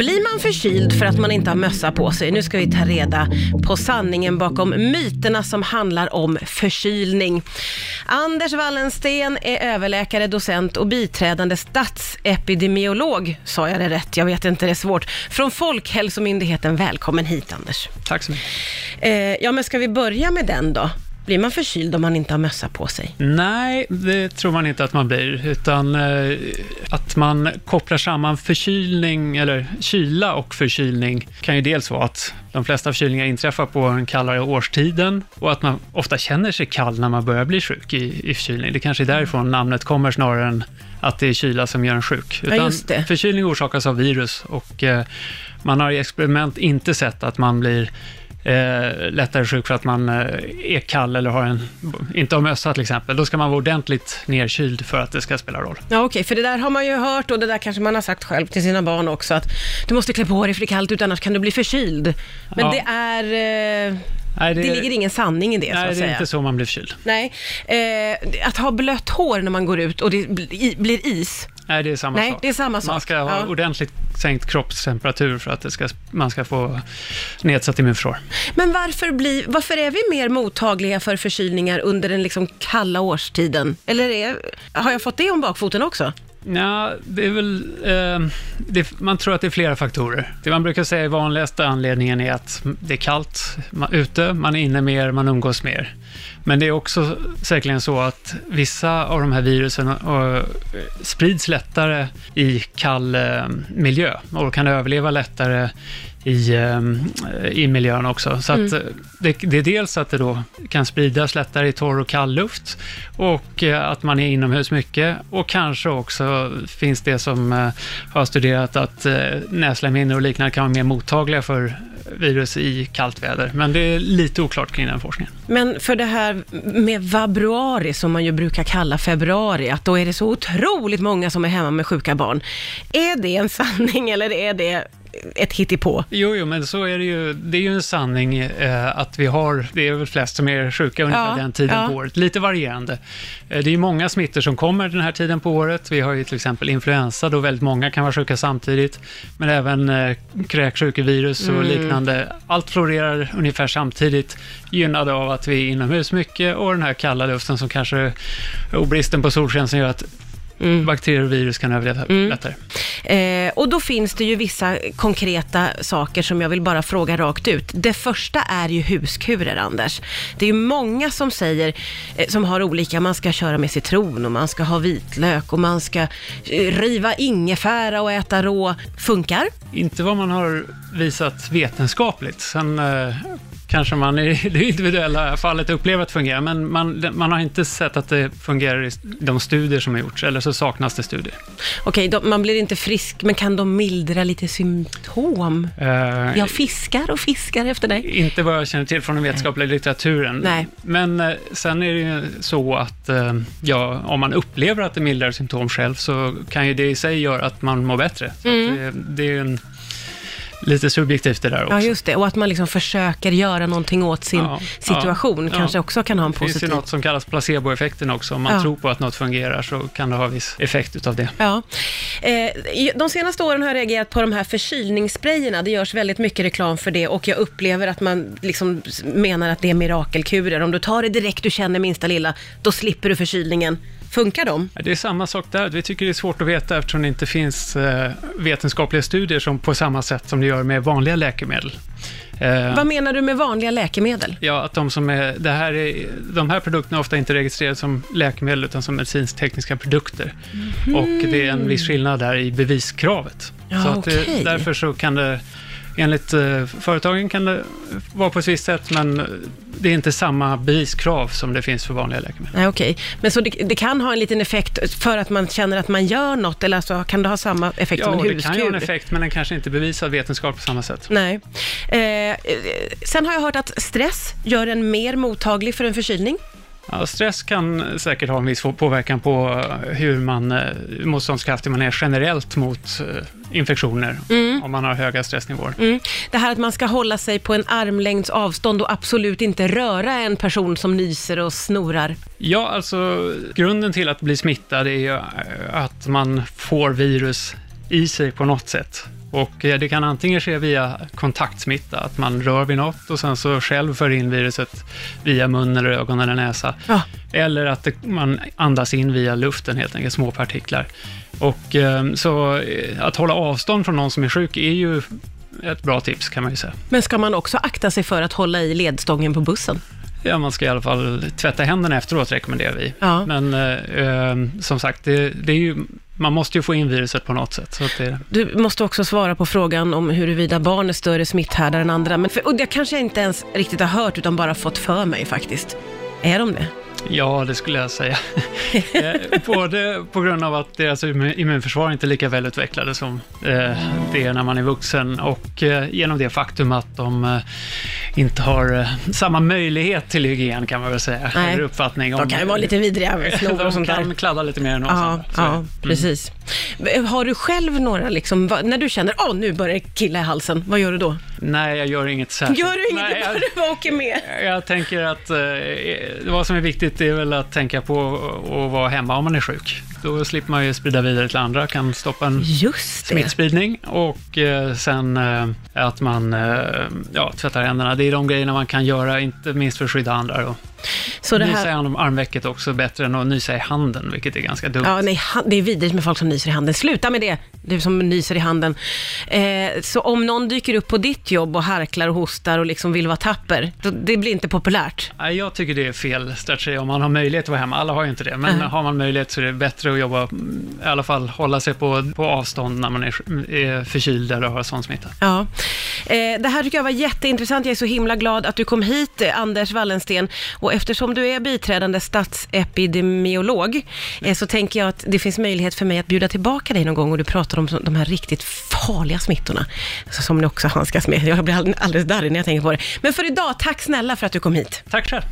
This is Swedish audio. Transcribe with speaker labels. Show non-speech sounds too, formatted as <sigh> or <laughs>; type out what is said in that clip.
Speaker 1: Blir man förkyld för att man inte har mössa på sig? Nu ska vi ta reda på sanningen bakom myterna som handlar om förkylning. Anders Wallensten är överläkare, docent och biträdande statsepidemiolog. Sa jag det rätt? Jag vet inte, det är svårt. Från Folkhälsomyndigheten. Välkommen hit Anders.
Speaker 2: Tack så mycket.
Speaker 1: Eh, ja, men ska vi börja med den då? Blir man förkyld om man inte har mössa på sig?
Speaker 2: Nej, det tror man inte att man blir, utan eh, att man kopplar samman förkylning, eller kyla och förkylning kan ju dels vara att de flesta förkylningar inträffar på den kallare årstiden och att man ofta känner sig kall när man börjar bli sjuk i, i förkylning. Det kanske är därifrån namnet kommer snarare än att det är kyla som gör en sjuk.
Speaker 1: Ja, just det.
Speaker 2: Förkylning orsakas av virus och eh, man har i experiment inte sett att man blir eh, lättare sjuk för att man eh, är kall eller har en, inte har mössa till exempel. Då ska man vara ordentligt nedkyld för att det ska spela roll.
Speaker 1: Ja, okej, för det där har man ju hört och det där kanske man har sagt själv till sina barn också, att du måste klä på dig för det är kallt ut, annars kan du bli förkyld. Men
Speaker 2: Ja.
Speaker 1: det är... Eh,
Speaker 2: Nej,
Speaker 1: det, ligger ingen sanning i det, så
Speaker 2: nej,
Speaker 1: att
Speaker 2: det är
Speaker 1: säga.
Speaker 2: inte så man blir förkyld.
Speaker 1: Nej, eh, att ha blött hår när man går ut och det bli- blir is.
Speaker 2: Nej, det är samma
Speaker 1: Nej,
Speaker 2: sak.
Speaker 1: det är samma sak.
Speaker 2: Man ska ha
Speaker 1: Ja.
Speaker 2: ordentligt sänkt kroppstemperatur för att det ska, man ska få nedsatt immunförsvar.
Speaker 1: Men varför, blir, varför är vi mer mottagliga för förkylningar under den liksom kalla årstiden? Eller är, har jag fått det om bakfoten också?
Speaker 2: Ja, det är väl... Eh, det, man tror att det är flera faktorer. Det man brukar säga är vanligaste anledningen är att det är kallt man, ute, man är inne mer, man umgås mer. Men det är också säkerligen så att vissa av de här virusen eh, sprids lättare i kall eh, miljö och kan överleva lättare i, eh, i miljön också. Så att eh, det, det är dels att det då kan spridas lättare i torr och kall luft och eh, att man är inomhus mycket och kanske också finns det som eh, har studerat att näslemhinnor och liknande kan vara mer mottagliga för virus i kallt väder. Men det är lite oklart kring den forskningen.
Speaker 1: Men för det här med vabruari, som man ju brukar kalla februari, att då är det så otroligt många som är hemma med sjuka barn. Är det en sanning eller är det ett hittepå?
Speaker 2: Jo, jo, men så är det ju. Det är ju en sanning eh, att vi har, det är väl flest som är sjuka ungefär
Speaker 1: Ja,
Speaker 2: den tiden
Speaker 1: ja.
Speaker 2: på året. Lite varierande. Eh, det är ju många smittor som kommer den här tiden på året. Vi har ju till exempel influensa, då väldigt många kan vara sjuka samtidigt. Men även eh, kräksjukevirus och
Speaker 1: Mm.
Speaker 2: liknande. Allt florerar ungefär samtidigt, gynnade av att vi är inomhus mycket och den här kalla luften som kanske, och bristen på solsken som gör att
Speaker 1: Mm.
Speaker 2: bakterier och virus kan överleva lättare.
Speaker 1: Eh, och då finns det ju vissa konkreta saker som jag vill bara fråga rakt ut. Det första är ju huskurer, Anders. Det är ju många som säger, eh, som har olika, man ska köra med citron och man ska ha vitlök och man ska eh, riva ingefära och äta rå. Funkar?
Speaker 2: Inte vad man har visat vetenskapligt. Sen eh, kanske man i <laughs> det individuella fallet upplever att det fungerar, men man, man har inte sett att det fungerar i de studier som har gjorts, eller så saknas det studier.
Speaker 1: Okej, de, man blir inte frisk, men kan de mildra lite symptom?
Speaker 2: Eh,
Speaker 1: Jag fiskar och fiskar efter dig.
Speaker 2: Inte vad jag känner till från den vetenskapliga litteraturen.
Speaker 1: Nej.
Speaker 2: Men eh, sen är det ju så att eh, ja, om man upplever att det mildrar symptom själv så kan ju det i sig göra att man mår bättre.
Speaker 1: Mm.
Speaker 2: det, det är en, lite subjektivt det där också.
Speaker 1: Ja, just det. Och att man liksom försöker göra någonting åt sin
Speaker 2: Ja,
Speaker 1: situation
Speaker 2: ja,
Speaker 1: kanske
Speaker 2: ja.
Speaker 1: också kan ha en
Speaker 2: Det finns ju
Speaker 1: positiv...
Speaker 2: något som kallas placeboeffekten också. Om man tror på att något fungerar så kan det ha viss effekt utav det.
Speaker 1: Ja. Eh, de senaste åren har jag reagerat på de här förkylningssprayerna. Det görs väldigt mycket reklam för det och jag upplever att man liksom menar att det är mirakelkurer. Om du tar det direkt du känner minsta lilla, då slipper du förkylningen. Funkar de?
Speaker 2: Det är samma sak där. Vi tycker det är svårt att veta eftersom det inte finns eh, vetenskapliga studier som på samma sätt som det gör med vanliga läkemedel. Eh,
Speaker 1: Vad menar du med vanliga läkemedel?
Speaker 2: Ja, att de som är, det här är, de här produkterna är ofta inte registrerade som läkemedel utan som medicinsk-tekniska produkter. Och det är en viss skillnad där i beviskravet.
Speaker 1: Ja,
Speaker 2: så att det,
Speaker 1: okej.
Speaker 2: därför så kan det, enligt eh, företagen kan det vara på ett visst sätt, men det är inte samma beviskrav som det finns för vanliga läkemedel.
Speaker 1: Nej, okej. Men så det, det kan ha en liten effekt för att man känner att man gör något, eller alltså, kan det ha samma effekt
Speaker 2: Ja,
Speaker 1: som en
Speaker 2: och det
Speaker 1: huskur?
Speaker 2: kan ju ha en effekt, men den kanske inte är bevisad vetenskap på samma sätt.
Speaker 1: Nej. Eh, eh, sen har jag hört att stress gör en mer mottaglig för en förkylning.
Speaker 2: Ja, stress kan säkert ha en viss påverkan på hur man, eh, motståndskraftig man är generellt mot eh, infektioner, om man har höga stressnivåer.
Speaker 1: Mm. Det här att man ska hålla sig på en armlängds avstånd och absolut inte röra en person som nyser och snorar.
Speaker 2: Ja, alltså grunden till att bli smittad är ju eh, att man får virus i sig på något sätt. Och eh, det kan antingen ske via kontaktsmitta, att man rör vid något och sen så själv för in viruset via mun eller ögon eller näsa.
Speaker 1: Ja.
Speaker 2: Eller att det, man andas in via luften helt enkelt, små partiklar. Och eh, så eh, att hålla avstånd från någon som är sjuk är ju ett bra tips kan man ju säga.
Speaker 1: Men ska man också akta sig för att hålla i ledstången på bussen?
Speaker 2: Ja, man ska i alla fall tvätta händerna efteråt rekommenderar vi.
Speaker 1: Ja.
Speaker 2: Men eh, eh, som sagt, det, det är ju, man måste ju få in viruset på något sätt. Det,
Speaker 1: Du måste också svara på frågan om huruvida barn är större smitthärdar än andra. Men för, och det kanske jag inte ens riktigt har hört, utan bara fått för mig faktiskt. Är de det?
Speaker 2: ja, det skulle jag säga. <laughs> Eh, Både på grund av att deras immu- immunförsvar inte är lika välutvecklade som eh, det är när man är vuxen och eh, genom det faktum att de inte har eh, samma möjlighet till hygien kan man väl säga.
Speaker 1: Nej.
Speaker 2: Eller uppfattning om...
Speaker 1: De kan ju vara lite vidriga med <laughs> snor och
Speaker 2: De
Speaker 1: sånt där.
Speaker 2: kan kladda lite mer än oss
Speaker 1: Ja, ja
Speaker 2: Mm.
Speaker 1: precis. Har du själv några, liksom, när du känner, åh nu börjar killa i halsen, vad gör du då?
Speaker 2: Nej, jag gör inget särskilt.
Speaker 1: Gör du inget,
Speaker 2: Nej, jag-
Speaker 1: bara du åker med? <laughs>
Speaker 2: Jag tänker att eh, vad som är viktigt är väl att tänka på att vara hemma om man är sjuk. Då slipper man ju sprida vidare till andra, kan stoppa en smittspridning och eh, sen eh, att man eh, ja, tvättar händerna. Det är de grejerna man kan göra, inte minst för att skydda andra. Och
Speaker 1: Så det
Speaker 2: nysa
Speaker 1: här,
Speaker 2: i armvecket också bättre än att nysa i handen, vilket är ganska dumt.
Speaker 1: ja, nej, det är vidrigt med folk som nyser i handen. Sluta med det, du som nyser i handen. Eh, så om någon dyker upp på ditt jobb och harklar och hostar och liksom vill vara tapper, då, det blir inte populärt.
Speaker 2: Nej, jag tycker det är fel strategi om man har möjlighet att vara hemma. Alla har ju inte det, men
Speaker 1: Nej.
Speaker 2: har man möjlighet så är det bättre att jobba, mm, i alla fall hålla sig på, på avstånd när man är, är förkyld eller har sån smitta.
Speaker 1: Ja. Eh, det här tycker jag var jätteintressant. Jag är så himla glad att du kom hit, eh, Anders Wallensten. Och eftersom du är biträdande statsepidemiolog, eh, så tänker jag att det finns möjlighet för mig att bjuda tillbaka dig någon gång och du pratar om de här riktigt farliga smittorna, som ni också handskas med. Jag blir all- alldeles darrig när jag tänker på det. Men för idag, tack snälla för att du kom hit.
Speaker 2: Tack själv.